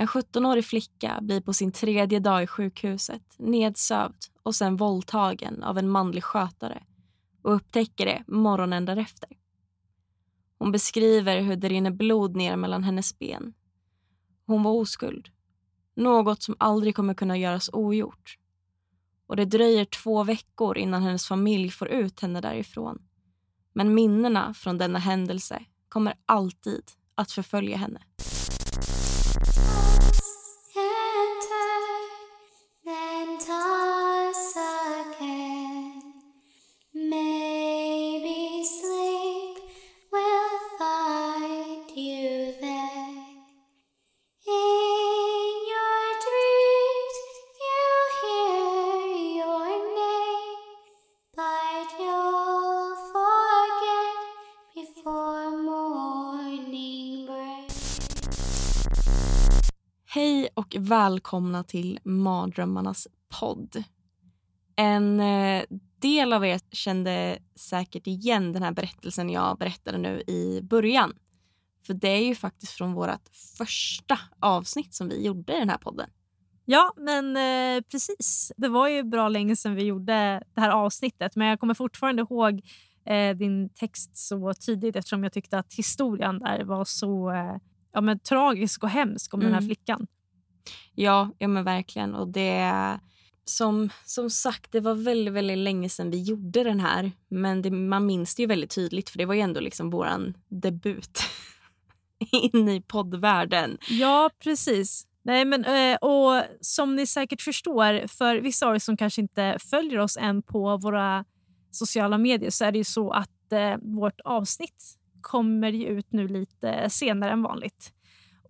En 17-årig flicka blir på sin tredje dag i sjukhuset nedsövd och sen våldtagen av en manlig skötare och upptäcker det morgonen därefter. Hon beskriver hur det rinner blod ner mellan hennes ben. Hon var oskuld. Något som aldrig kommer kunna göras ogjort. Och det dröjer två veckor innan hennes familj får ut henne därifrån. Men minnena från denna händelse kommer alltid att förfölja henne. Och välkomna till Mardrömmarnas podd. En eh, del av er kände säkert igen den här berättelsen jag berättade nu i början. För det är ju faktiskt från vårt första avsnitt som vi gjorde i den här podden. Ja, men eh, precis. Det var ju bra länge sedan vi gjorde det här avsnittet men jag kommer fortfarande ihåg eh, din text så tydligt eftersom jag tyckte att historien där var så eh, ja, men, tragisk och hemsk om den här Mm. flickan. Ja, ja men verkligen. Och det som, som sagt, det var väldigt, väldigt länge sedan vi gjorde den här. Men det, man minns det ju väldigt tydligt för det var ju ändå liksom vår debut in i poddvärlden. Ja, precis. Nej, men, eh, och Som ni säkert förstår, för vissa av er som kanske inte följer oss än på våra sociala medier så är det ju så att eh, vårt avsnitt kommer ju ut nu lite senare än vanligt.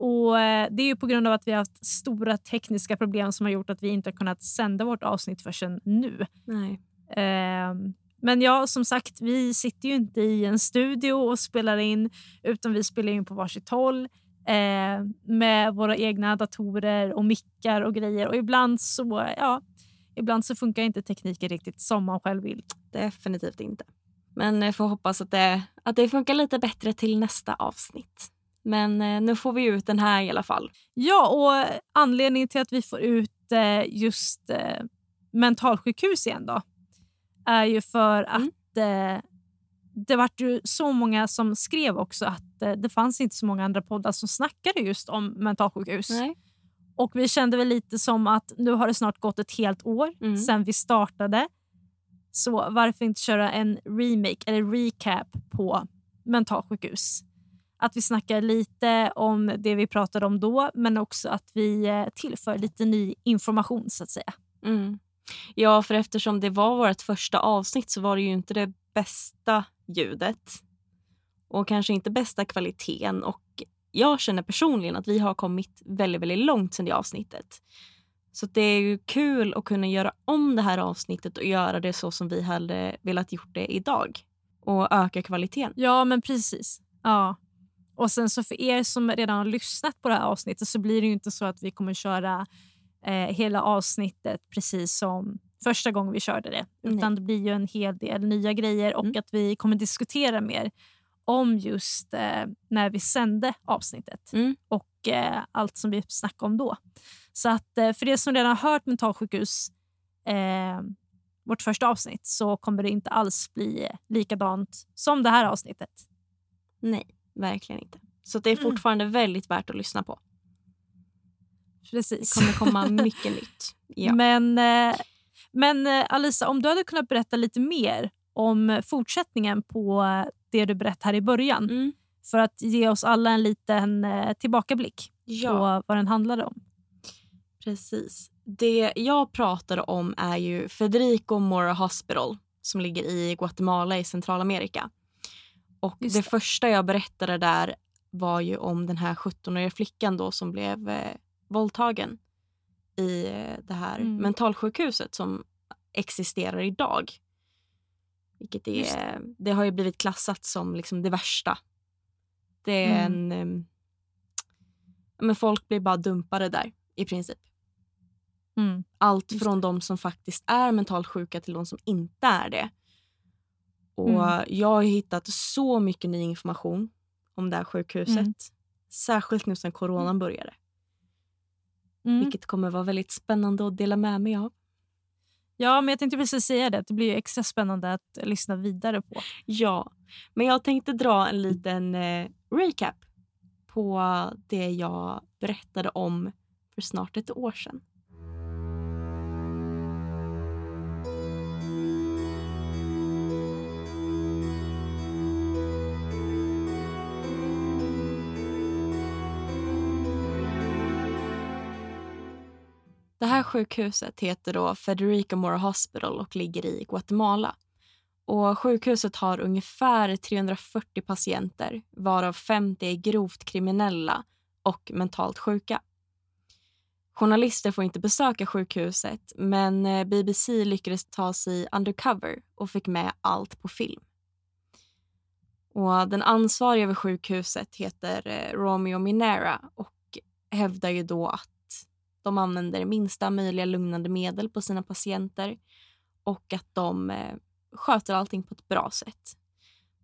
Och eh, Det är ju på grund av att vi har haft stora tekniska problem som har gjort att vi inte har kunnat sända vårt avsnitt förrän nu. Nej. Ehm, Men ja, som sagt, vi sitter ju inte i en studio och spelar in utan vi spelar in på varsitt håll eh, med våra egna datorer och mickar och grejer. Och ibland så, ja, ibland så funkar inte tekniken riktigt som man själv vill. Definitivt inte. Men jag får hoppas att det, att det funkar lite bättre till nästa avsnitt. Men eh, nu får vi ut den här i alla fall. Ja, och anledningen till att vi får ut eh, just eh, mentalsjukhus igen då är ju för Mm. att det vart ju så många som skrev också att det fanns inte så många andra poddar som snackade just om mentalsjukhus. Nej. Och vi kände väl lite som att nu har det snart gått ett helt år Mm. sedan vi startade. Så varför inte köra en remake eller recap på mentalsjukhus? Att vi snackar lite om det vi pratade om då men också att vi eh, tillför lite ny information så att säga. Mm. Ja, för eftersom det var vårt första avsnitt så var det ju inte det bästa ljudet. Och kanske inte bästa kvaliteten. Och jag känner personligen att vi har kommit väldigt, väldigt långt sedan det avsnittet. Så det är ju kul att kunna göra om det här avsnittet och göra det så som vi hade velat gjort det idag. Och öka kvaliteten. Ja men precis. Ja. Och sen så för er som redan har lyssnat på det här avsnittet så blir det inte så att vi kommer köra eh, hela avsnittet precis som första gången vi körde det. Utan det blir ju en hel del nya grejer och Mm. att vi kommer diskutera mer om just eh, när vi sände avsnittet Mm. och eh, allt som vi snackade om då. Så att eh, för er som redan har hört mentalsjukhus eh, vårt första avsnitt så kommer det inte alls bli likadant som det här avsnittet. Nej, verkligen inte. Så det är Mm. fortfarande väldigt värt att lyssna på. Det Precis. kommer komma mycket nytt. Ja. Men, eh, men eh, Alisa, om du hade kunnat berätta lite mer om fortsättningen på det du berättade här i början Mm. för att ge oss alla en liten eh, tillbakablick Ja. på vad den handlade om. Precis. Det jag pratade om är ju Federico Mora Hospital som ligger i Guatemala i Centralamerika. Och Just det, det. första jag berättade där var ju om den här 17-åriga flickan då som blev eh, våldtagen i eh, det här Mm. mentalsjukhuset som existerar idag. Vilket är, det. har ju blivit klassat som liksom det värsta. Det är Mm. en... ja, men folk blir bara dumpade där i princip. Mm. Allt Just från de som faktiskt är mentalt sjuka till de som inte är det. Och Mm. Jag har hittat så mycket ny information om det här sjukhuset. Mm. Särskilt nu sen coronan började. Mm. Vilket kommer vara väldigt spännande att dela med mig av. Ja, men jag tänkte precis säga det. Det blir ju extra spännande att lyssna vidare på. Ja, men jag tänkte dra en liten eh, recap på det jag berättade om för snart ett år sedan. Det här sjukhuset heter då Federico Mora Hospital och ligger i Guatemala. Och sjukhuset har ungefär 340 patienter varav 50 är grovt kriminella och mentalt sjuka. Journalister får inte besöka sjukhuset men eh, BBC lyckades ta sig undercover och fick med allt på film. Och den ansvariga vid sjukhuset heter eh, Romeo Minera och hävdar ju då att de använder minsta möjliga lugnande medel på sina patienter och att de eh, sköter allting på ett bra sätt.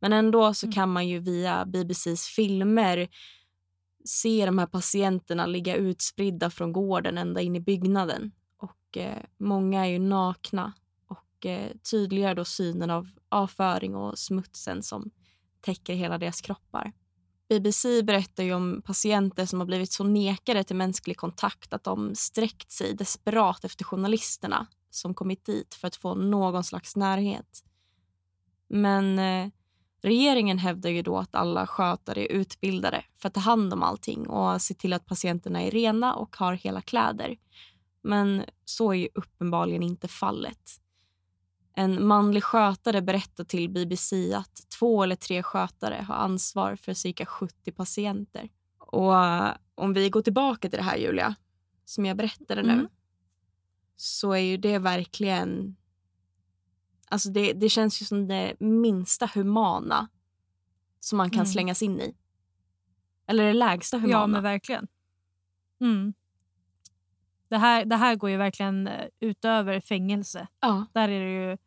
Men ändå så Mm. kan man ju via BBCs filmer se de här patienterna ligga utspridda från gården ända in i byggnaden. Och eh, Många är ju nakna och eh, tydliggör då synen av avföring och smutsen som täcker hela deras kroppar. BBC berättar ju om patienter som har blivit så nekade till mänsklig kontakt att de sträckt sig desperat efter journalisterna som kommit dit för att få någon slags närhet. Men eh, regeringen hävdar ju då att alla skötare är utbildade för att ta hand om allting och se till att patienterna är rena och har hela kläder. Men så är ju uppenbarligen inte fallet. En manlig skötare berättar till BBC att två eller tre skötare har ansvar för cirka 70 patienter. Och eh, om vi går tillbaka till det här, Julia, som jag berättade nu, Mm. så är ju det verkligen... Alltså det, det känns ju som det minsta humana som man kan Mm. slängas in i. Eller det lägsta humana. Ja, men verkligen. Mm. Det, här, det här går ju verkligen eh, utöver fängelse. ja. Där är det ju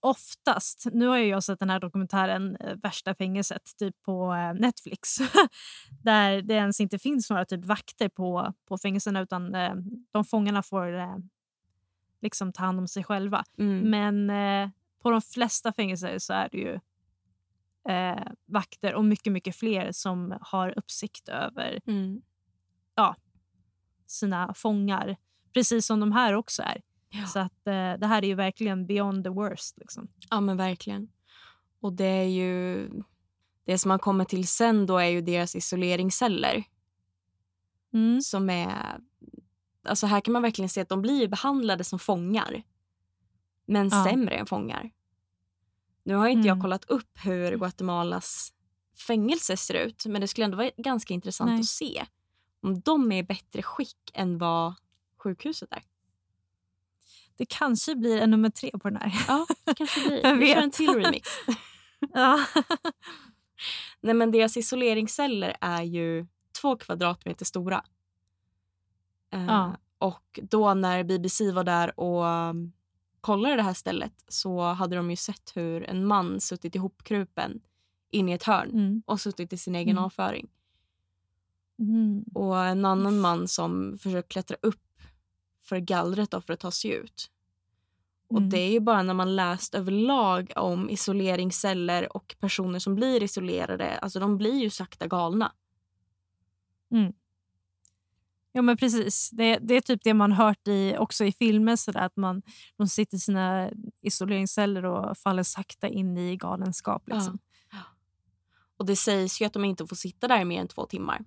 oftast, nu har jag sett den här dokumentären eh, Värsta fängelset typ på eh, Netflix där det ens inte finns några typ vakter på, på fängelserna utan eh, de fångarna får liksom ta hand om sig själva. Mm. Men på de flesta fängelser så är det ju eh, vakter och mycket, mycket fler som har uppsikt över Mm. sina fångar. Precis som de här också är. Ja. Så att eh, det här är ju verkligen beyond the worst. Liksom. Ja, men verkligen. Och det är ju... Det som man kommer till sen då är ju deras isoleringsceller Mm. som är... Alltså här kan man verkligen se att de blir behandlade som fångar. Men Ja. sämre än fångar. Nu har inte jag Mm. kollat upp hur Guatemalas fängelse ser ut men det skulle ändå vara ganska intressant Nej. att se om de är i bättre skick än vad sjukhuset är. Det kanske blir en nummer tre på den här. Ja, det kanske blir. Vi kör en till remix. ja. Nej, men deras isoleringsceller är ju två kvadratmeter stora. Eh, Ja. Och då när BBC var där och um, kollade det här stället så hade de ju sett hur en man suttit ihopkrupen in i ett hörn Mm. och suttit i sin egen Mm. avföring. Mm. Och en annan man som försöker klättra upp för gallret då för att ta sig ut. Och Mm. det är ju bara när man läst överlag om isoleringsceller och personer som blir isolerade, alltså de blir ju sakta galna. Ja, men precis. Det, det är typ det man hört i, också i filmer. Så där, att man, de sitter i sina isoleringsceller och faller sakta in i galenskap. Liksom. Och det sägs ju att de inte får sitta där i mer än två timmar.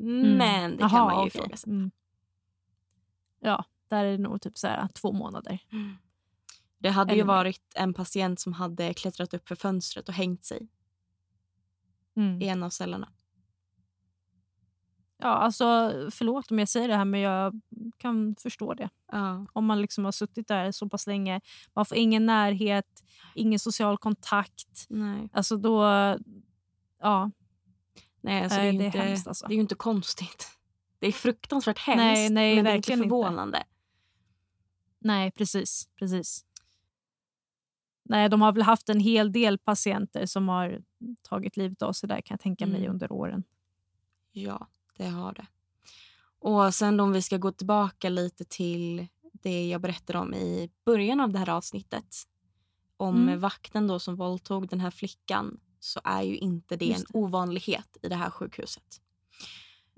Mm. Men det kan Jaha, man ju okej. ifrågasätta. Mm. Ja, där är det nog typ så här, två månader. Det hade ju Eller mer. varit en patient som hade klättrat upp för fönstret och hängt sig. Mm. i en av cellerna. Ja, alltså, förlåt om jag säger det här, men jag kan förstå det. Ja. Om man liksom har suttit där så pass länge. Man får ingen närhet, ingen social kontakt. Nej. Alltså då... Ja, Nej, alltså, det, är det är inte, hemskt, alltså. det är ju inte konstigt. Det är fruktansvärt hemskt, Nej, nej, men det är inte verkligen inte. förvånande. nej precis. precis. Nej, de har väl haft en hel del patienter som har tagit livet av sig där kan jag tänka mig Mm. under åren. Ja, det har det. Och sen om vi ska gå tillbaka lite till det jag berättade om i början av det här avsnittet. Om Mm. vakten då som våldtog den här flickan så är ju inte det en det. ovanlighet i det här sjukhuset.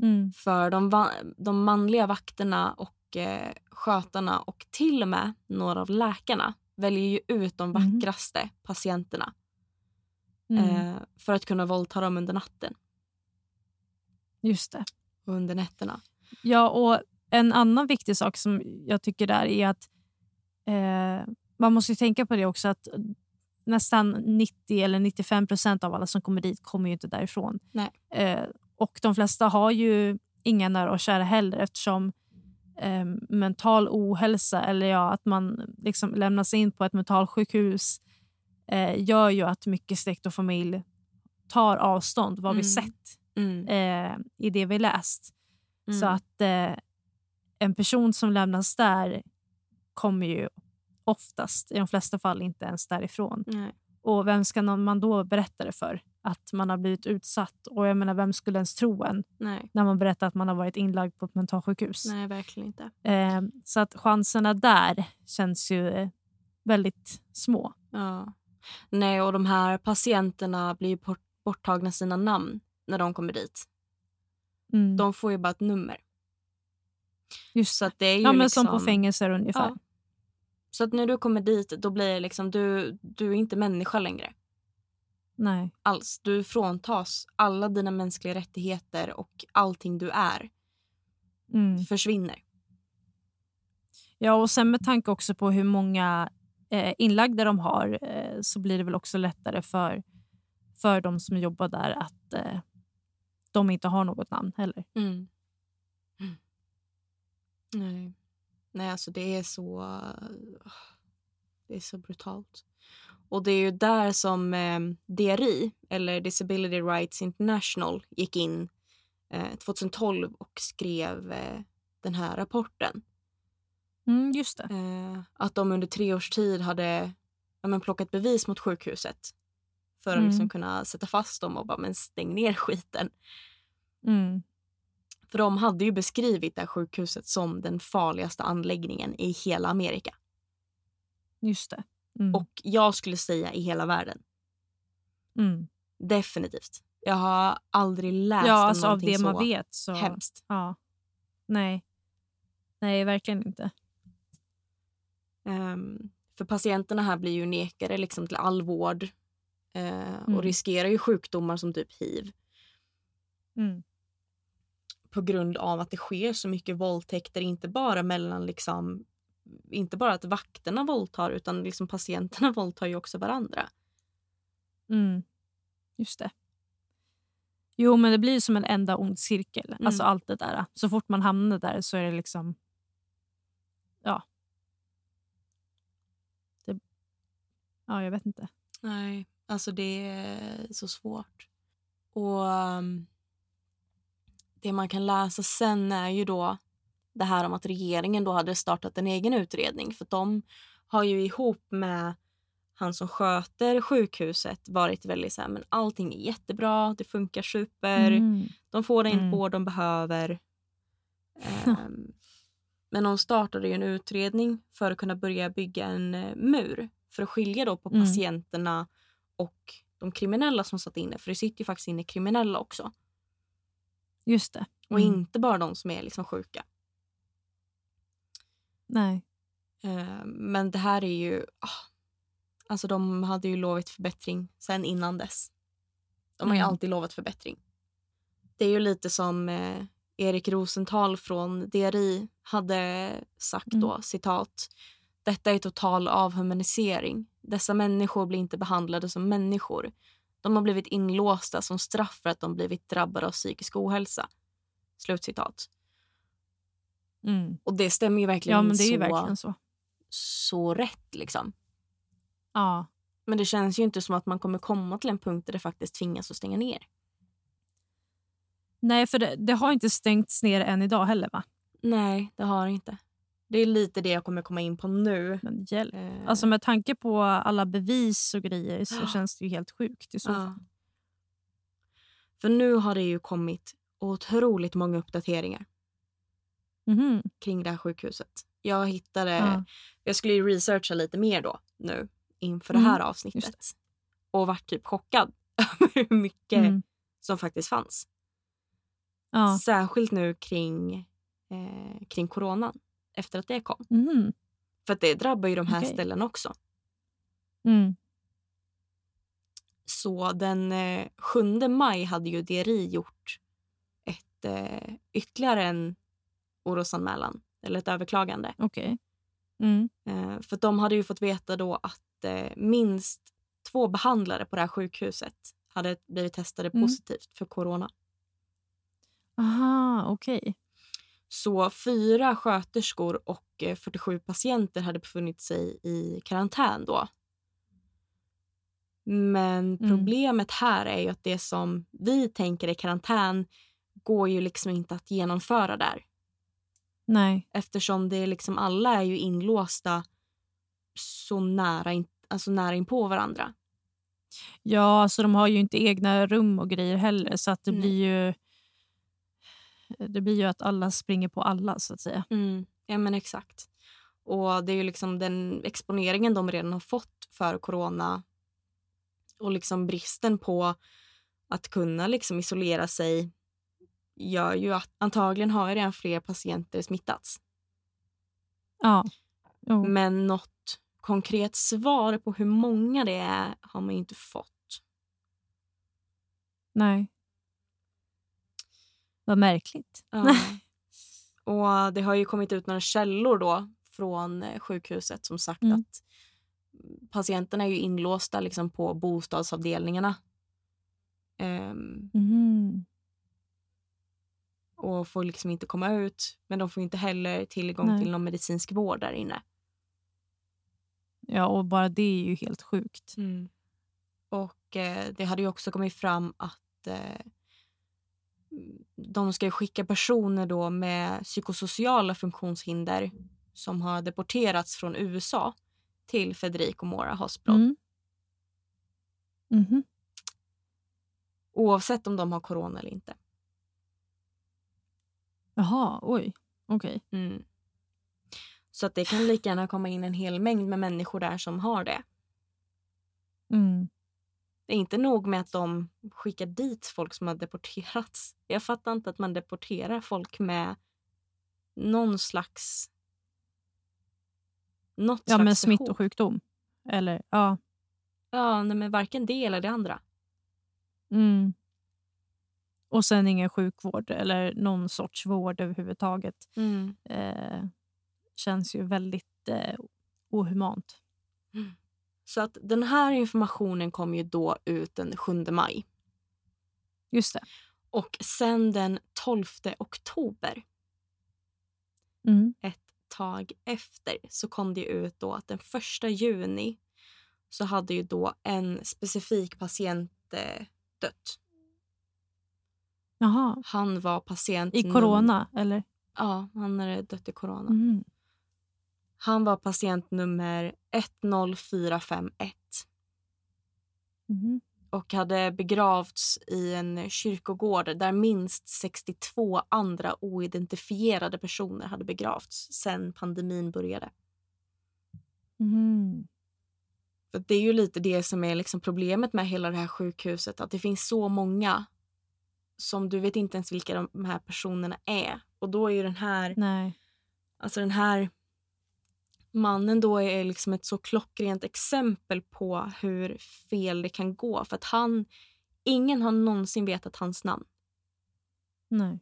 Mm. För de, de manliga vakterna och eh, skötarna och till och med några av läkarna väljer ju ut de Mm. vackraste patienterna Mm. eh, för att kunna våldta dem under natten Just det. och under nätterna. Ja, och en annan viktig sak som jag tycker där är att eh, man måste ju tänka på det också att nästan 90 eller 95 procent av alla som kommer dit kommer ju inte därifrån. Nej. Eh, och de flesta har ju inga nära och kära heller eftersom eh, mental ohälsa eller ja, att man liksom lämnas in på ett mentalsjukhus eh, gör ju att mycket släkt och familj tar avstånd vad vi Mm. sett Mm. eh, i det vi läst. Mm. Så att eh, en person som lämnas där kommer ju oftast, i de flesta fall, inte ens därifrån. Nej. Och vem ska man då berätta det för? Att man har blivit utsatt? Och jag menar, vem skulle ens tro en Nej. när man berättar att man har varit inlagd på ett mentalsjukhus? Nej, verkligen inte. Eh, så att chanserna där känns ju väldigt små. Ja. Nej, och de här patienterna blir bort, borttagna sina namn när de kommer dit. Mm. De får ju bara ett nummer. Just Så att det är ju ja, men liksom, som på fängelser ungefär. Ja. Så att när du kommer dit, då blir det liksom, du, du är inte människa längre. Nej. Alls. Du fråntas alla dina mänskliga rättigheter och allting du är Mm. försvinner. Ja, och sen med tanke också på hur många eh, inlagda de har eh, så blir det väl också lättare för, för de som jobbar där att eh, de inte har något namn heller. Mm. Nej. Nej, alltså det är så... Det är så brutalt. Och det är ju där som eh, DRI, eller Disability Rights International, gick in eh, 2012 och skrev eh, den här rapporten. Mm, just det. Eh, att de under tre års tid hade ja, men, plockat bevis mot sjukhuset för att Mm. liksom kunna sätta fast dem och bara men stäng ner skiten. Mm. För de hade ju beskrivit det här sjukhuset som den farligaste anläggningen i hela Amerika. Just det. Mm. Och jag skulle säga i hela världen. mm. Definitivt. Jag har aldrig läst Ja, om alltså av någonting det så man vet. Så, hemskt. Ja. Nej. Nej, verkligen inte. Ehm, för patienterna här blir ju nekade liksom till all vård eh, Mm. och riskerar ju sjukdomar som typ hiv Mm. på grund av att det sker så mycket våldtäkter, inte bara mellan liksom inte bara att vakterna våldtar utan liksom patienterna våldtar ju också varandra. Mm. Just det. Jo, men det blir som en enda ond cirkel. Mm. Alltså allt det där. Så fort man hamnar där så är det liksom... Ja. Det, ja, jag vet inte. Nej, alltså det är så svårt. Och um, det man kan läsa sen är ju då det här om att regeringen då hade startat en egen utredning för de har ju ihop med han som sköter sjukhuset varit väldigt så här, men allting är jättebra, det funkar super, Mm. de får den Mm. vård de behöver. Ehm, men de startade ju en utredning för att kunna börja bygga en eh, mur för att skilja då på Mm. patienterna och de kriminella som satt inne. För det sitter ju faktiskt inne kriminella också. Just det. Och Mm. inte bara de som är liksom sjuka. Nej. Ehm, men det här är ju... ah, alltså de hade ju lovat förbättring sen innan dess. De har ju Mm. alltid lovat förbättring. Det är ju lite som eh, Erik Rosenthal från DRI hade sagt Mm. då, citat. Detta är total avhumanisering. Dessa människor blir inte behandlade som människor. De har blivit inlåsta som straff för att de blivit drabbade av psykisk ohälsa. Slutcitat. Mm. Och det stämmer ju verkligen Ja, men det är så, verkligen så. så rätt. liksom. Ja. Men det känns ju inte som att man kommer komma till en punkt där det faktiskt tvingas att stänga ner. Nej, för det, det har inte stängts ner än idag heller, va? Nej, det har inte. Det är lite det jag kommer komma in på nu. Men hjälp. Eh, Alltså med tanke på alla bevis och grejer så Ja. känns det ju helt sjukt i så ja. fall. För nu har det ju kommit otroligt många uppdateringar Mhm. kring det här sjukhuset. Jag hittade... Ja. Jag skulle ju researcha lite mer då nu inför det Mm, här just avsnittet. Och vart typ chockad över hur mycket Mm. som faktiskt fanns. Ja. Särskilt nu kring, eh, kring coronan, efter att det kom. Mhm. För det drabbar ju de här Okej. ställena också. Mm. Så den eh, 7 maj hade ju DRI gjort ett, eh, ytterligare en orosanmälan, eller ett överklagande. Okej. Mm. Eh, för de hade ju fått veta då att eh, minst två behandlare på det här sjukhuset hade blivit testade Mm. positivt för corona. Aha, okej. Så fyra sköterskor och eh, 47 patienter hade befunnit sig i karantän då. Men Mm. problemet här är ju att det som vi tänker är karantän går ju liksom inte att genomföra där. Nej. Eftersom det är liksom alla är ju inlåsta så nära, in, alltså nära in på varandra. Ja, alltså de har ju inte egna rum och grejer heller så att det Nej. blir ju det blir ju att alla springer på alla så att säga. Mm. Ja men exakt. Och det är ju liksom den exponeringen de redan har fått för corona och liksom bristen på att kunna liksom isolera sig gör ju att antagligen har redan fler patienter smittats. Ja. Jo. Men något konkret svar på hur många det är har man inte fått. Nej. Vad märkligt. Ja. och det har ju kommit ut några källor då från eh, sjukhuset som sagt Mm. att patienterna är ju inlåsta liksom på bostadsavdelningarna. Ehm, Mhm. Och får liksom inte komma ut. Men de får inte heller tillgång Nej. till någon medicinsk vård där inne. Ja, och bara det är ju helt sjukt. Och eh, det hade ju också kommit fram att eh, de ska skicka personer då med psykosociala funktionshinder som har deporterats från USA till Federico Mora Hospital. Mm. Mhm. Oavsett om de har corona eller inte. Jaha, oj. Okej. Mm. Så att det kan lika gärna komma in en hel mängd med människor där som har det. Mm. Det är inte nog med att de skickar dit folk som har deporterats. Jag fattar inte att man deporterar folk med någon slags... Något Ja, slags behov. smittosjukdom. Eller, ja. Ja, men varken det eller det andra. Mm. Och sen ingen sjukvård eller någon sorts vård överhuvudtaget. Eh, känns ju väldigt eh, ohumant. Så att den här informationen kom ju då ut den 7 maj. Just det. Och sen den 12 oktober, Mm. ett tag efter, så kom det ut då att den 1 juni så hade ju då en specifik patient eh, dött. Jaha. Han var patient... I num- corona, eller? Ja, han hade dött i corona. Mm. Han var patient nummer 10451 Mhm. och hade begravts i en kyrkogård där minst 62 andra oidentifierade personer hade begravts sen pandemin började. Mhm. För Det är ju lite det som är liksom problemet med hela det här sjukhuset. Att det finns så många som du vet inte ens vilka de här personerna är. Och då är ju den här, Nej. alltså den här mannen då är liksom ett så klockrent exempel på hur fel det kan gå. För att han, ingen har någonsin vetat hans namn. Nej.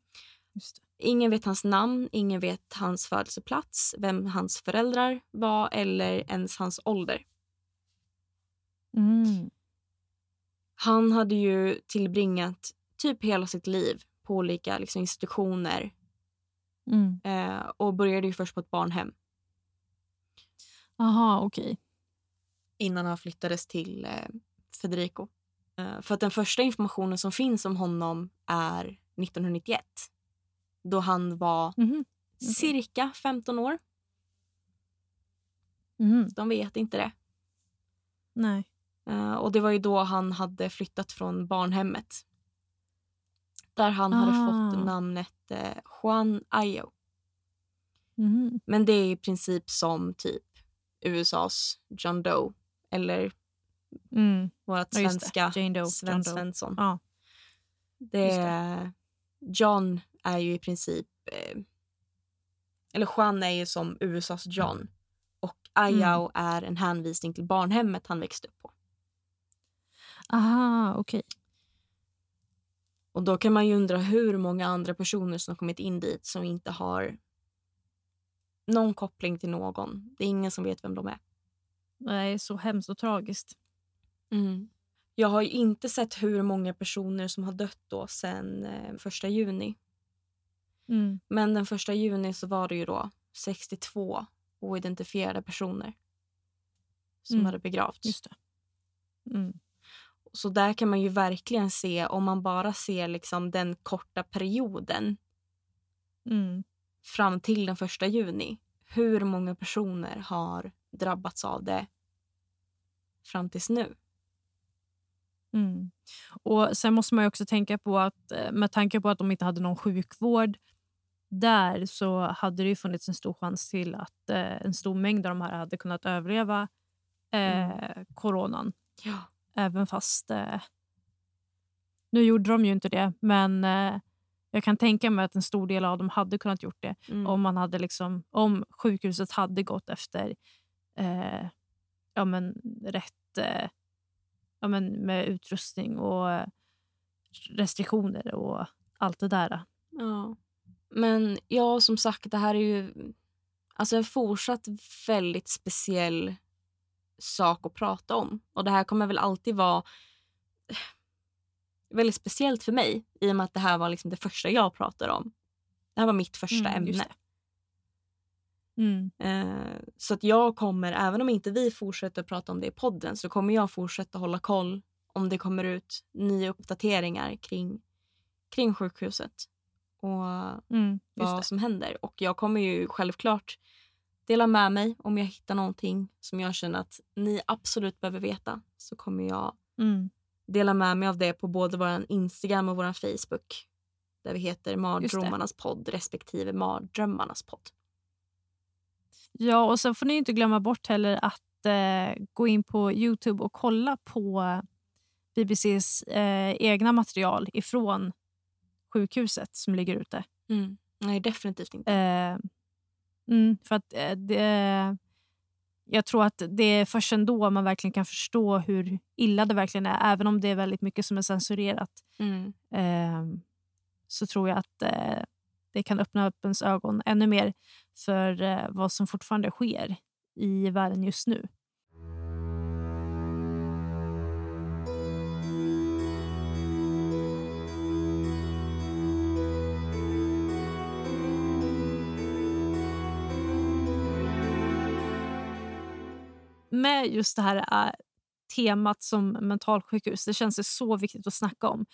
Just det. Ingen vet hans namn, ingen vet hans födelseplats, vem hans föräldrar var eller ens hans ålder. Mm. Han hade ju tillbringat typ hela sitt liv på olika liksom, institutioner Mm. eh, och började ju först på ett barnhem Aha, okej. innan han flyttades till eh, Federico. Eh, för att den första informationen som finns om honom är 1991 då han var Mhm. cirka 15 år. Mhm. De vet inte det. Nej. Eh, och det var ju då han hade flyttat från barnhemmet. Där han hade Ah. fått namnet eh, Juan Ayo. Mhm. Men det är i princip som typ USAs John Doe eller Mm. vårt Ja, svenska Jane Doe, Sven. Svensson. Ja. Det, det. John är ju i princip... Eh, eller Juan är ju som USAs John. Och Ayao är en hänvisning till barnhemmet han växte upp på. Aha, okej. Och då kan man ju undra hur många andra personer som har kommit in dit som inte har någon koppling till någon. Det är ingen som vet vem de är. Nej, så hemskt och tragiskt. Jag har ju inte sett hur många personer som har dött då sen eh, första juni. Mm. Men den första juni så var det ju då 62 oidentifierade personer som Mm. hade begravts. Just det. Mm. Så där kan man ju verkligen se, om man bara ser liksom den korta perioden Mm. fram till den första juni, hur många personer har drabbats av det fram tills nu? Mm. Och Sen måste man ju också tänka på att eh, med tanke på att de inte hade någon sjukvård där så hade det funnits en stor chans till att eh, en stor mängd av de här hade kunnat överleva eh, coronan. Ja. Även fast... Eh, nu gjorde de ju inte det, men eh, jag kan tänka mig att en stor del av dem hade kunnat gjort det Mm. om, man hade liksom, om sjukhuset hade gått efter eh, ja, men, rätt eh, ja, men, med utrustning och restriktioner och allt det där. Ja. Men ja, som sagt, det här är ju alltså en fortsatt väldigt speciell sak att prata om. Och det här kommer väl alltid vara väldigt speciellt för mig i och med att det här var liksom det första jag pratade om. Det här var mitt första Mm, ämne. Mm. Eh, så att jag kommer, även om inte vi fortsätter prata om det i podden, så kommer jag fortsätta hålla koll om det kommer ut nya uppdateringar kring, kring sjukhuset och Mm, vad det. som händer. Och jag kommer ju självklart dela med mig om jag hittar någonting som jag känner att ni absolut behöver veta. Så kommer jag Mm. dela med mig av det på både vår Instagram och vår Facebook. Där vi heter Mardrömmarnas podd respektive Mardrömmarnas podd. Ja, och sen får ni inte glömma bort heller att eh, gå in på Youtube och kolla på BBCs eh, egna material ifrån sjukhuset som ligger ute. Mm. Nej, definitivt inte. Eh, mm, för att eh, det, jag tror att det är först ändå man verkligen kan förstå hur illa det verkligen är. Även om det är väldigt mycket som är censurerat Mm. eh, så tror jag att eh, det kan öppna upp ens ögon ännu mer för eh, vad som fortfarande sker i världen just nu. Med just det här äh, temat som mentalsjukhus, det känns det så viktigt att snacka om.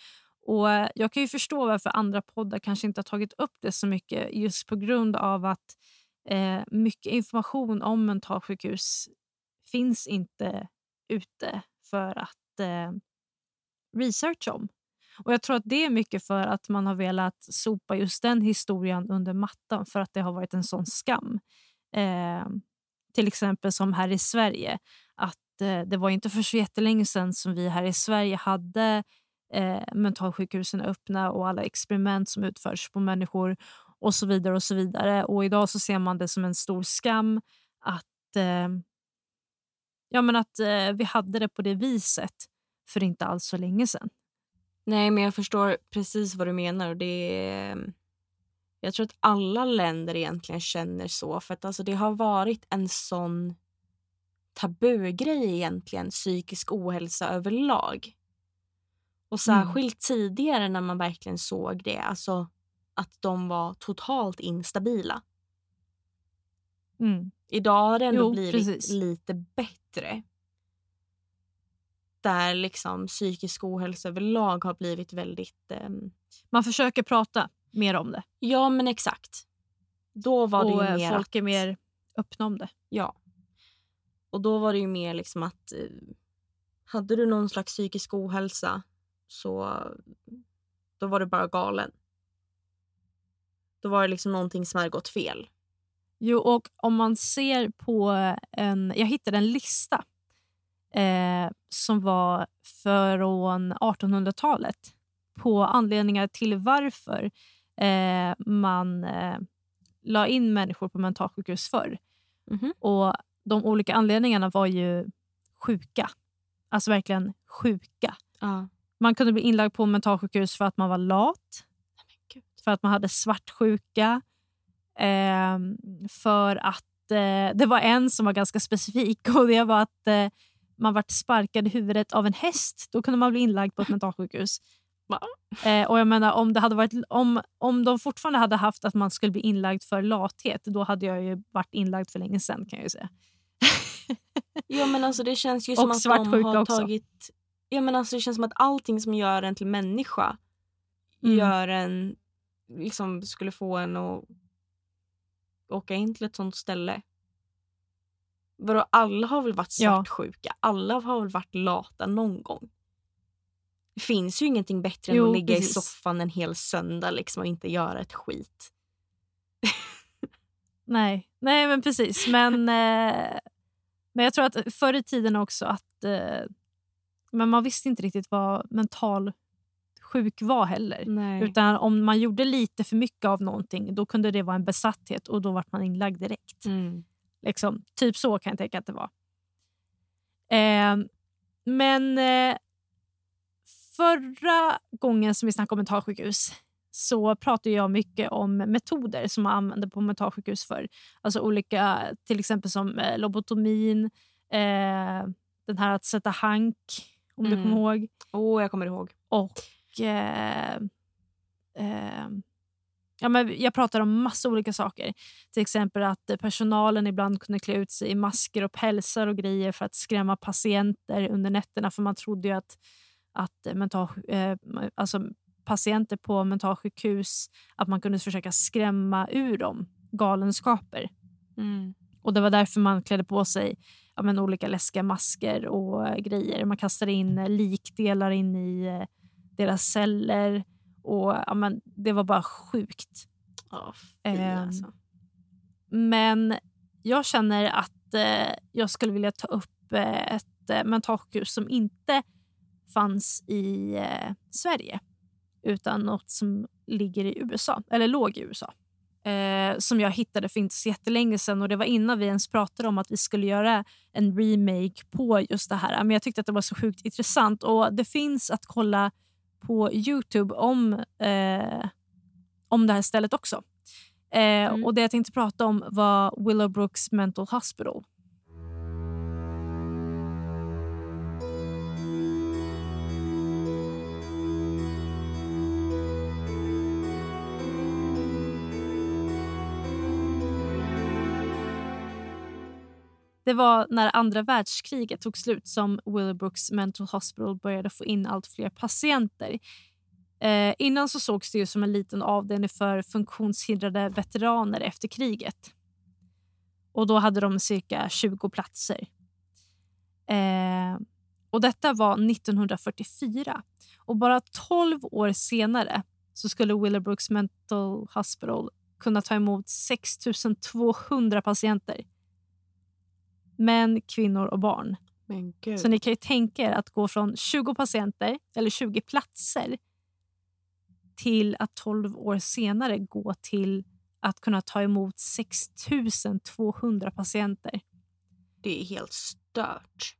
Och äh, Jag kan ju förstå varför andra poddar kanske inte har tagit upp det så mycket just på grund av att eh, mycket information om mentalsjukhus finns inte ute för att eh, researcha om. Och Jag tror att det är mycket för att man har velat sopa just den historien under mattan för att det har varit en sån skam. Eh, till exempel som här i Sverige. Att eh, Det var inte för så jättelänge sedan som vi här i Sverige hade eh, mentalsjukhusen öppna och alla experiment som utförs på människor och så vidare. och så vidare. Och Idag så ser man det som en stor skam att, eh, ja, men att eh, vi hade det på det viset för inte alls så länge sedan. Nej, men jag förstår precis vad du menar. Och det är, jag tror att alla länder egentligen känner så. För att alltså, det har varit en sån tabugrej egentligen, psykisk ohälsa överlag. Och särskilt tidigare när man verkligen såg det, alltså att de var totalt instabila. Mm. Idag har det ändå Jo, blivit precis. lite bättre. Där liksom psykisk ohälsa överlag har blivit väldigt... ehm, Man försöker prata mer om det. ja, men exakt. Då var det och ju eh, mer folk att, är mer öppna om det. Ja. Och då var det ju mer liksom att eh, hade du någon slags psykisk ohälsa så då var du bara galen. Då var det liksom någonting som hade gått fel. Jo, och om man ser på en... Jag hittade en lista eh, som var från 1800-talet på anledningar till varför eh, man eh, la in människor på mentalsjukhus förr. Mhm. Och De olika anledningarna var ju sjuka. Alltså verkligen sjuka. Ja. Man kunde bli inlagd på mentalsjukhus för att man var lat, för att man hade svartsjuka, eh, för att eh, det var en som var ganska specifik och det var att eh, man vart sparkad i huvudet av en häst. Då kunde man bli inlagd på ett mentalsjukhus. Va? Eh, och jag menar, om, det hade varit, om, om de fortfarande hade haft att man skulle bli inlagd för lathet, då hade jag ju varit inlagd för länge sedan kan jag ju säga. Ja men alltså det känns ju Och som att de har också. tagit... Ja men alltså det känns som att allting som gör en till människa Mm. gör en... Liksom skulle få en att åka in till ett sånt ställe. Vadå, alla har väl varit Ja. svartsjuka? Alla har väl varit lata någon gång? Det finns ju ingenting bättre än Jo, att ligga precis. i soffan en hel söndag liksom, och inte göra ett skit. Nej, Nej men precis. Men, eh, men jag tror att förr i tiden också att eh, men man visste inte riktigt vad mental sjuk var heller. Nej. Utan om man gjorde lite för mycket av någonting då kunde det vara en besatthet och då vart man inlagd direkt. Mm. Liksom, typ så kan jag tänka att det var. Eh, men eh, förra gången som vi snackade om mentalsjukhus så pratade jag mycket om metoder som man använde på mentalsjukhus förr. Alltså olika, till exempel som eh, lobotomin, eh, den här att sätta hank, om du Mm. kommer ihåg. Åh, jag kommer ihåg. Och eh, eh, ja, men Jag pratar om massa olika saker. Till exempel att personalen ibland kunde klä ut sig i masker och pälsar och grejer för att skrämma patienter under nätterna. För man trodde ju att, att eh, mental, eh, alltså patienter på mentalsjukhus att man kunde försöka skrämma ur dem galenskaper. Mm. Och Det var därför man klädde på sig ja, men, olika läskiga masker och eh, grejer. Man kastade in eh, likdelar in i deras celler. Och ja, men, Det var bara sjukt. Ja, fy Ehm, alltså. Men jag känner att eh, jag skulle vilja ta upp eh, ett eh, mentalsjukhus som inte fanns i eh, Sverige utan något som ligger i USA, eller låg i USA. Eh, som jag hittade för inte så jättelänge sedan och det var innan vi ens pratade om att vi skulle göra en remake på just det här. Men jag tyckte att det var så sjukt intressant och det finns att kolla på Youtube om, eh, om det här stället också. Eh, Mm. Och Det jag tänkte prata om var Willowbrooks Mental Hospital. Det var när andra världskriget tog slut som Willowbrooks Mental Hospital började få in allt fler patienter. Eh, innan så sågs det ju som en liten avdelning för funktionshindrade veteraner efter kriget. Och Då hade de cirka 20 platser. Eh, och Detta var 1944. Och Bara 12 år senare så skulle Willowbrooks Mental Hospital kunna ta emot 6 200 patienter. Män, kvinnor och barn. Så ni kan ju tänka er att gå från 20 patienter, eller 20 platser till att 12 år senare gå till att kunna ta emot 6 200 patienter. Det är helt stört.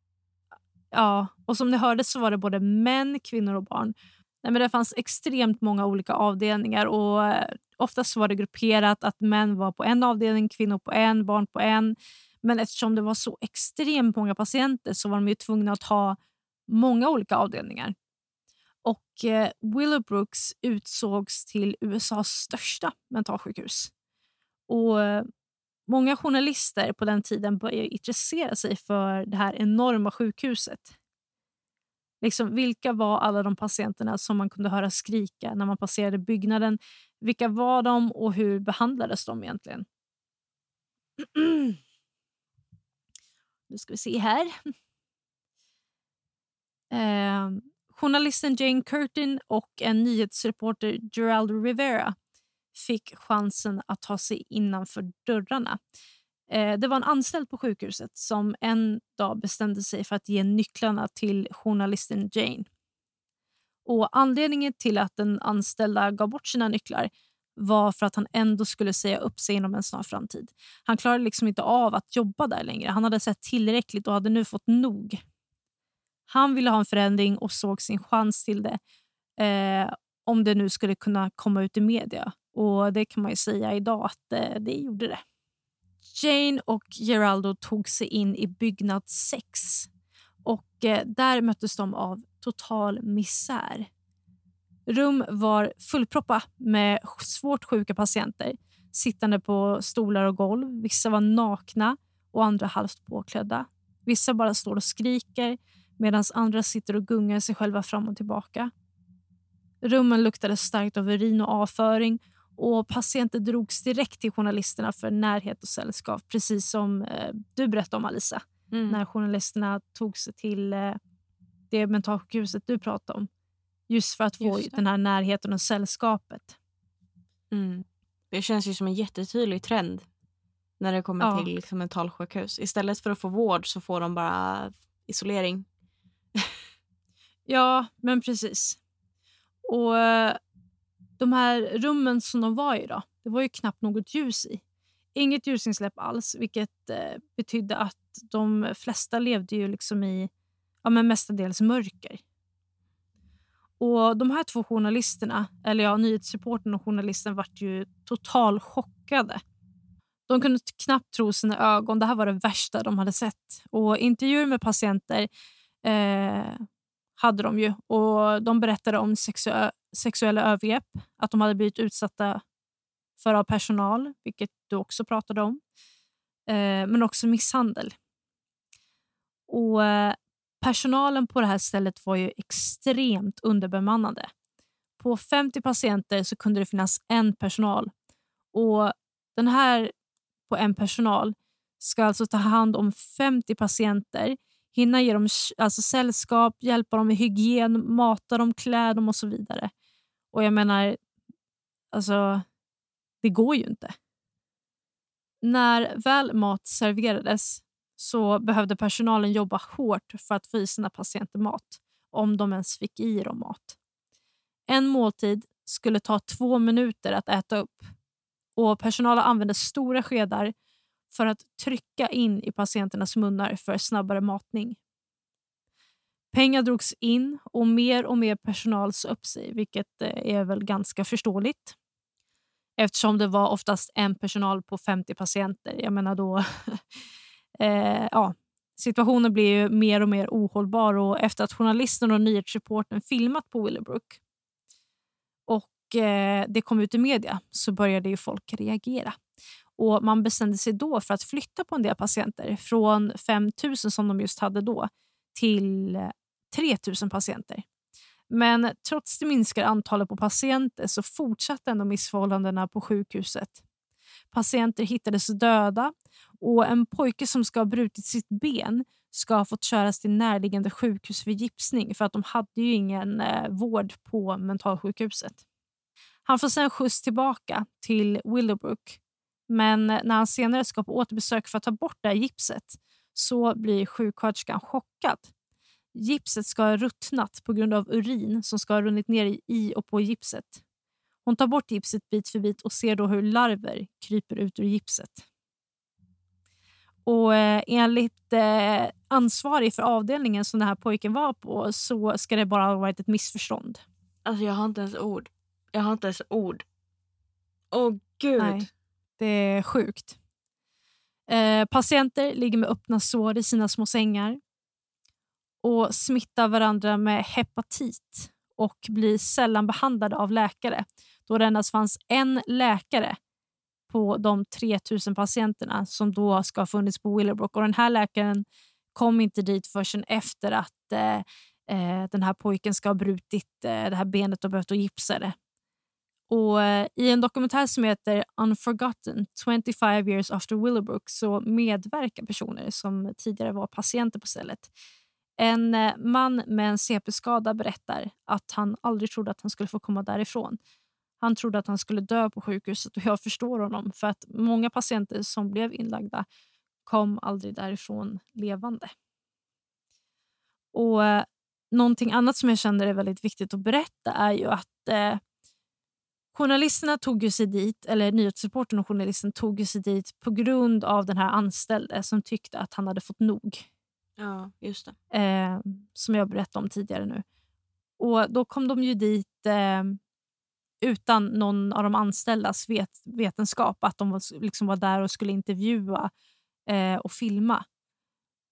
Ja, och som ni hörde så var det både män, kvinnor och barn. Nej, men det fanns extremt många olika avdelningar och eh, oftast var det grupperat att män var på en avdelning, kvinnor på en, barn på en. Men eftersom det var så extremt många patienter så var de ju tvungna att ha många olika avdelningar. Och eh, Willowbrooks utsågs till USAs största mentalsjukhus. Och eh, Många journalister på den tiden började intressera sig för det här enorma sjukhuset. Liksom, vilka var alla de patienterna som man kunde höra skrika när man passerade byggnaden? Vilka var de och hur behandlades de egentligen? Nu ska vi se här. Eh, journalisten Jane Curtin och en nyhetsreporter Gerald Rivera fick chansen att ta sig innanför dörrarna. Eh, det var en anställd på sjukhuset som en dag bestämde sig för att ge nycklarna till journalisten Jane. Och Anledningen till att den anställda gav bort sina nycklar var för att han ändå skulle säga upp sig inom en snar framtid. Han klarade liksom inte av att jobba där längre. Han hade sett tillräckligt och hade nu fått nog. Han ville ha en förändring och såg sin chans till det eh, om det nu skulle kunna komma ut i media. Och det kan man ju säga idag att eh, det gjorde det. Jane och Geraldo tog sig in i byggnad 6 och eh, där möttes de av total misär. Rum var fullproppa med svårt sjuka patienter sittande på stolar och golv. Vissa var nakna och andra halvt påklädda. Vissa bara står och skriker medan andra sitter och gungar sig själva fram och tillbaka. Rummen luktade starkt av urin och avföring och patienter drogs direkt till journalisterna för närhet och sällskap. Precis som eh, du berättade om, Alisa. Mm. När journalisterna tog sig till eh, det mentalsjukhuset du pratade om. Just för att få den här närheten och sällskapet. Mm. Det känns ju som en jättetydlig trend när det kommer ja. till liksom, mentalsjukhus. Istället för att få vård så får de bara isolering. ja, men precis. Och eh, de här rummen som de var i då, det var ju knappt något ljus i. Inget ljusinsläpp alls, vilket eh, betydde att de flesta levde ju liksom i ja, men mestadels mörker. Och De här två journalisterna, eller ja, nyhetsreportern och journalisten, vart ju totalt chockade. De kunde knappt tro sina ögon. Det här var det värsta de hade sett. Och Intervjuer med patienter eh, hade de ju. Och De berättade om sexu sexuella övergrepp, att de hade blivit utsatta för av personal, vilket du också pratade om. Eh, men också misshandel. Och eh, Personalen på det här stället var ju extremt underbemannade. På 50 patienter så kunde det finnas en personal. Och Den här på en personal ska alltså ta hand om 50 patienter hinna ge dem alltså sällskap, hjälpa dem med hygien, mata dem, klä dem och så vidare. Och jag menar, alltså, det går ju inte. När väl mat serverades så behövde personalen jobba hårt för att få i sina patienter mat, om de ens fick i dem mat. En måltid skulle ta två minuter att äta upp och personalen använde stora skedar för att trycka in i patienternas munnar för snabbare matning. Pengar drogs in och mer och mer personal sa upp sig, vilket eh, är väl ganska förståeligt. Eftersom det var oftast en personal på 50 patienter. Jag menar då... eh, ja, situationen blev ju mer och mer ohållbar och efter att journalisten och nyhetsreporten filmat på Willowbrook och eh, det kom ut i media så började ju folk reagera. Och Man bestämde sig då för att flytta på en del patienter från 5 000 som de just hade då till eh, 3 000 patienter. Men trots det minskade antalet på patienter så fortsatte ändå missförhållandena på sjukhuset. Patienter hittades döda och en pojke som ska ha brutit sitt ben ska ha fått köras till närliggande sjukhus för gipsning för att de hade ju ingen eh, vård på mentalsjukhuset. Han får sen skjuts tillbaka till Willowbrook men eh, när han senare ska på återbesök för att ta bort det här gipset så blir sjuksköterskan chockad Gipset ska ha ruttnat på grund av urin som ska ha runnit ner i och på gipset. Hon tar bort gipset bit för bit och ser då hur larver kryper ut ur gipset. Och eh, Enligt eh, ansvarig för avdelningen som den här pojken var på så ska det bara ha varit ett missförstånd. Alltså jag har inte ens ord. Jag har inte ens ord. Åh oh, gud. Nej, det är sjukt. Eh, patienter ligger med öppna sår i sina små sängar och smittar varandra med hepatit och blir sällan behandlade av läkare då det endast fanns en läkare på de 3000 patienterna som då ska ha funnits på Willowbrook. Och den här läkaren kom inte dit förrän efter att eh, eh, den här pojken ska ha brutit eh, det här benet och behövt gipsa det. Och, eh, I en dokumentär som heter Unforgotten 25 years after Willowbrook så medverkar personer som tidigare var patienter på stället. En eh, man med en CP-skada berättar att han aldrig trodde att han skulle få komma därifrån. Han trodde att han skulle dö på sjukhuset och jag förstår honom för att många patienter som blev inlagda kom aldrig därifrån levande. Och eh, Någonting annat som jag känner är väldigt viktigt att berätta är ju att eh, journalisterna tog sig dit, eller nyhetsreportern och journalisten tog sig dit på grund av den här anställde som tyckte att han hade fått nog. Ja, just det. Eh, som jag berättade om tidigare nu. Och Då kom de ju dit eh, utan någon av de anställdas vet, vetenskap, att de var, liksom var där och skulle intervjua eh, och filma.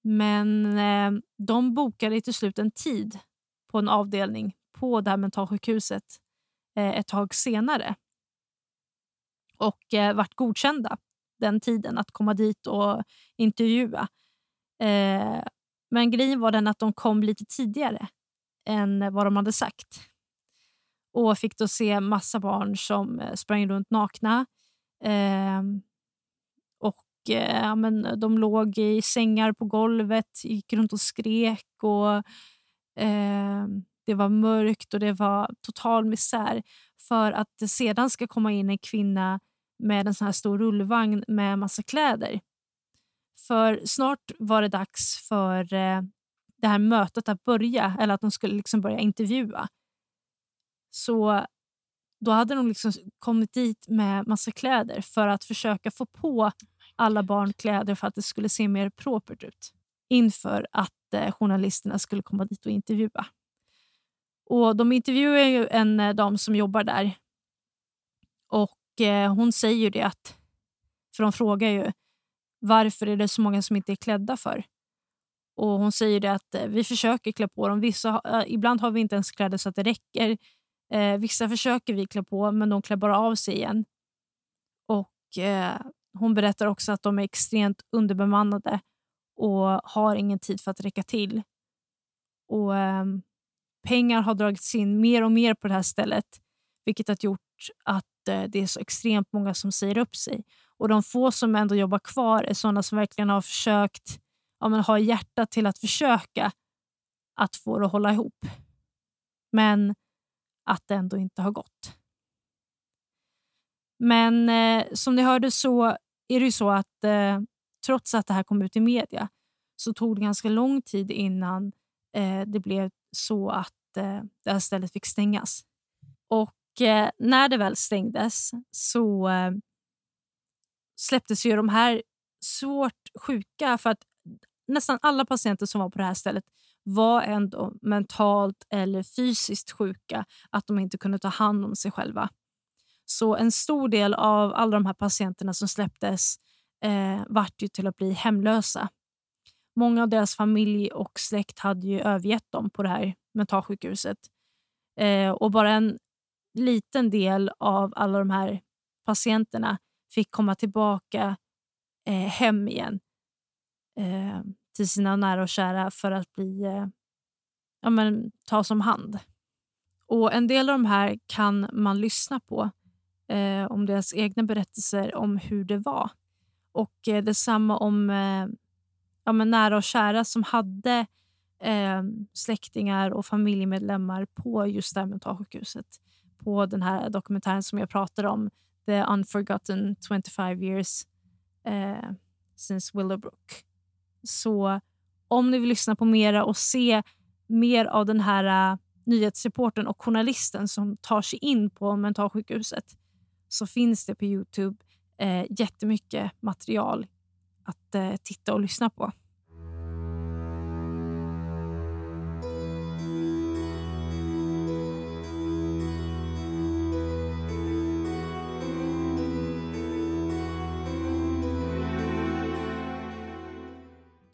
Men eh, de bokade till slut en tid på en avdelning på det här mentalsjukhuset eh, ett tag senare och eh, vart godkända den tiden att komma dit och intervjua. Eh, men grejen var den att de kom lite tidigare än vad de hade sagt och fick då se massa barn som eh, sprang runt nakna. Eh, och eh, men De låg i sängar på golvet, gick runt och skrek. och eh, Det var mörkt och det var total misär. För att det sedan ska komma in en kvinna med en sån här stor rullvagn med massa kläder. För snart var det dags för eh, det här mötet att börja, eller att de skulle liksom börja intervjua. Så då hade de liksom kommit dit med massa kläder för att försöka få på alla barn kläder för att det skulle se mer propert ut inför att eh, journalisterna skulle komma dit och intervjua. Och De intervjuar ju en eh, dam som jobbar där och hon säger ju det att, för de frågar ju varför är det så många som inte är klädda för? Och Hon säger det att eh, vi försöker klä på dem. Vissa, eh, ibland har vi inte ens kläder så att det räcker. Eh, vissa försöker vi klä på, men de klär bara av sig igen. Och eh, Hon berättar också att de är extremt underbemannade och har ingen tid för att räcka till. Och eh, Pengar har dragits in mer och mer på det här stället vilket har gjort att eh, det är så extremt många som säger upp sig. Och De få som ändå jobbar kvar är sådana som verkligen har försökt ja, men har hjärtat till att försöka att få det att hålla ihop. Men att det ändå inte har gått. Men eh, som ni hörde så är det ju så att eh, trots att det här kom ut i media så tog det ganska lång tid innan eh, det blev så att eh, det här stället fick stängas. Och eh, när det väl stängdes så eh, släpptes ju de här svårt sjuka, för att nästan alla patienter som var på det här stället var ändå mentalt eller fysiskt sjuka, att de inte kunde ta hand om sig själva. Så en stor del av alla de här patienterna som släpptes eh, vart ju till att bli hemlösa. Många av deras familj och släkt hade ju övergett dem på det här mentalsjukhuset. Eh, och bara en liten del av alla de här patienterna fick komma tillbaka eh, hem igen. Eh, till sina nära och kära för att bli eh, ja, men, tas om hand. Och En del av de här kan man lyssna på eh, om deras egna berättelser om hur det var. Och eh, Detsamma om eh, ja, men nära och kära som hade eh, släktingar och familjemedlemmar på just det här mentalsjukhuset. På den här dokumentären som jag pratade om, The Unforgotten 25 years eh, since Willowbrook. Så om ni vill lyssna på mera och se mer av den här eh, uh, nyhetsreporten och journalisten som tar sig in på mentalsjukhuset så finns det på Youtube eh, jättemycket material att eh, titta och lyssna på.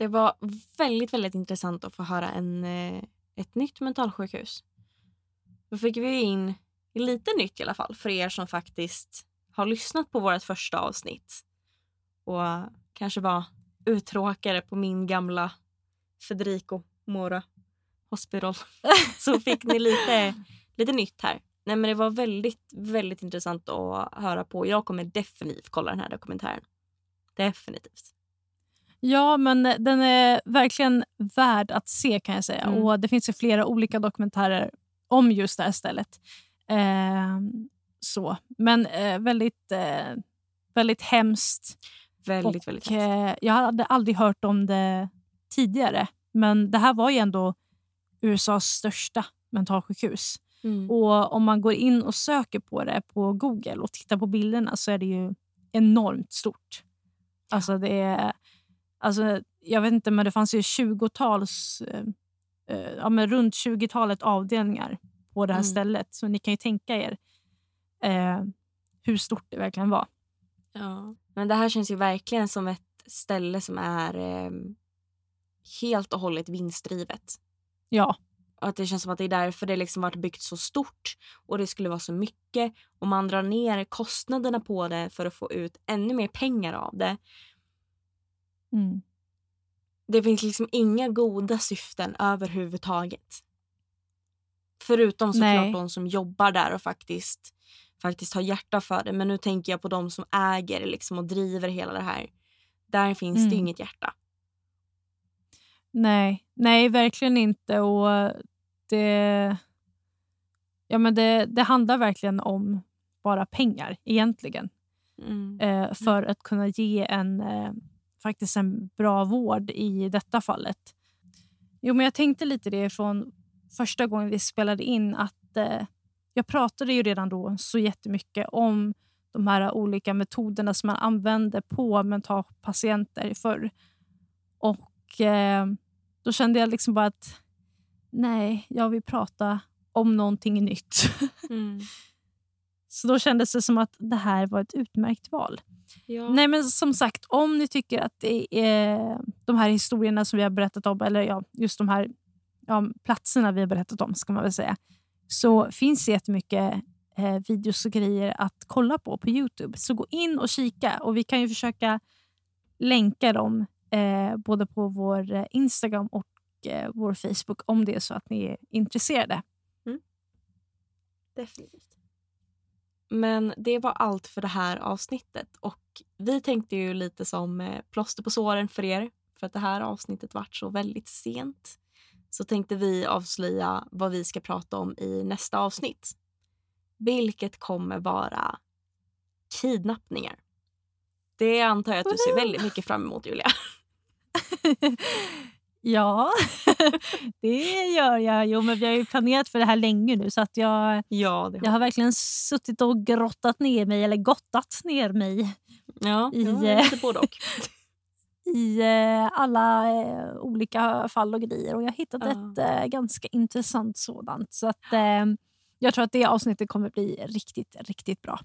Det var väldigt, väldigt intressant att få höra en, eh, ett nytt mentalsjukhus. Då fick vi in lite nytt i alla fall för er som faktiskt har lyssnat på vårt första avsnitt och kanske var uttråkade på min gamla Federico Mora Hospital. Så fick ni lite, lite nytt här. Nej men det var väldigt, väldigt intressant att höra på. Jag kommer definitivt kolla den här dokumentären. Definitivt. Ja, men den är verkligen värd att se kan jag säga. Mm. Och Det finns ju flera olika dokumentärer om just det här stället. Eh, så. Men eh, väldigt, eh, väldigt hemskt. Väldigt, och, väldigt hemskt. eh, Jag hade aldrig hört om det tidigare. Men det här var ju ändå USAs största mentalsjukhus. Mm. Och Om man går in och söker på det på Google och tittar på bilderna så är det ju enormt stort. Alltså det är, alltså jag vet inte, men det fanns ju 20-tals, eh, eh, ja, men runt 20-talet avdelningar på det här Mm. stället. Så ni kan ju tänka er eh, hur stort det verkligen var. Ja. Men det här känns ju verkligen som ett ställe som är eh, helt och hållet vinstdrivet. Ja, Och att det känns som att det är därför det liksom varit byggt så stort och det skulle vara så mycket. Om man drar ner kostnaderna på det för att få ut ännu mer pengar av det. Mm. Det finns liksom inga goda syften överhuvudtaget. Förutom såklart de som jobbar där och faktiskt, faktiskt har hjärta för det. Men nu tänker jag på de som äger liksom och driver hela det här. Där finns det Mm. ju inget hjärta. nej, nej, verkligen inte. Och det, ja, men det, det handlar verkligen om bara pengar egentligen. Mm. eh, för att kunna ge en, eh, faktiskt en bra vård i detta fallet. Jo, men jag tänkte lite det från första gången vi spelade in att eh, jag pratade ju redan då så jättemycket om de här olika metoderna som man använde på mentalpatienter förr. Och eh, då kände jag liksom bara att nej, jag vill prata om någonting nytt. Mm. Så då kändes det som att det här var ett utmärkt val. Ja. Nej, men som sagt, om ni tycker att det är de här historierna som vi har berättat om, eller ja, just de här ja, platserna vi har berättat om, ska man väl säga, så finns det jättemycket eh, videos och grejer att kolla på på Youtube. Så gå in och kika och vi kan ju försöka länka dem eh, både på vår eh, Instagram och eh, vår Facebook om det är så att ni är intresserade. Definitivt. Men det var allt för det här avsnittet. Och Vi tänkte ju lite som eh, plåster på såren för er för att det här avsnittet vart så väldigt sent. Så tänkte vi avslöja vad vi ska prata om i nästa avsnitt. Vilket kommer vara kidnappningar. Det antar jag att du ser väldigt mycket fram emot, Julia. Ja, det gör jag. Jo, men vi har ju planerat för det här länge nu så att jag, Ja, jag har verkligen suttit och grottat ner mig, eller gottat ner mig ja, i, lite både och. i eh, alla eh, olika fall och grejer och jag har hittat Ja. ett eh, ganska intressant sådant. Så att, jag tror att det avsnittet kommer bli riktigt, riktigt bra.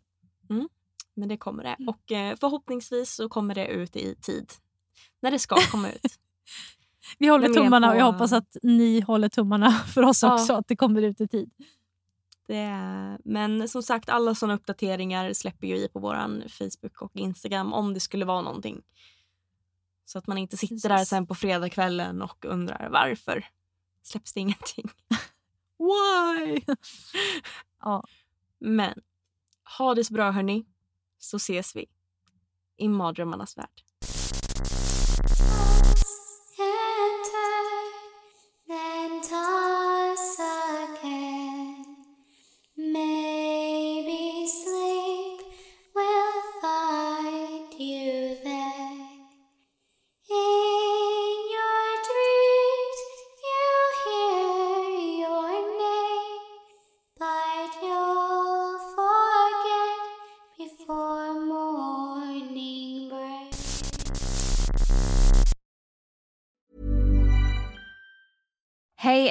Men det kommer Mm. det. Och eh, förhoppningsvis så kommer det ut i tid. När det ska komma ut. Vi håller tummarna och jag hoppas att ni håller tummarna för oss Ja. också, att det kommer ut i tid. Det är, men som sagt, alla såna uppdateringar släpper ju i på våran Facebook och Instagram om det skulle vara någonting. Så att man inte sitter där Precis. sen på fredagskvällen och undrar varför släpps det ingenting. Why? ja, Men ha det så bra hörni, så ses vi i mardrömmarnas värld.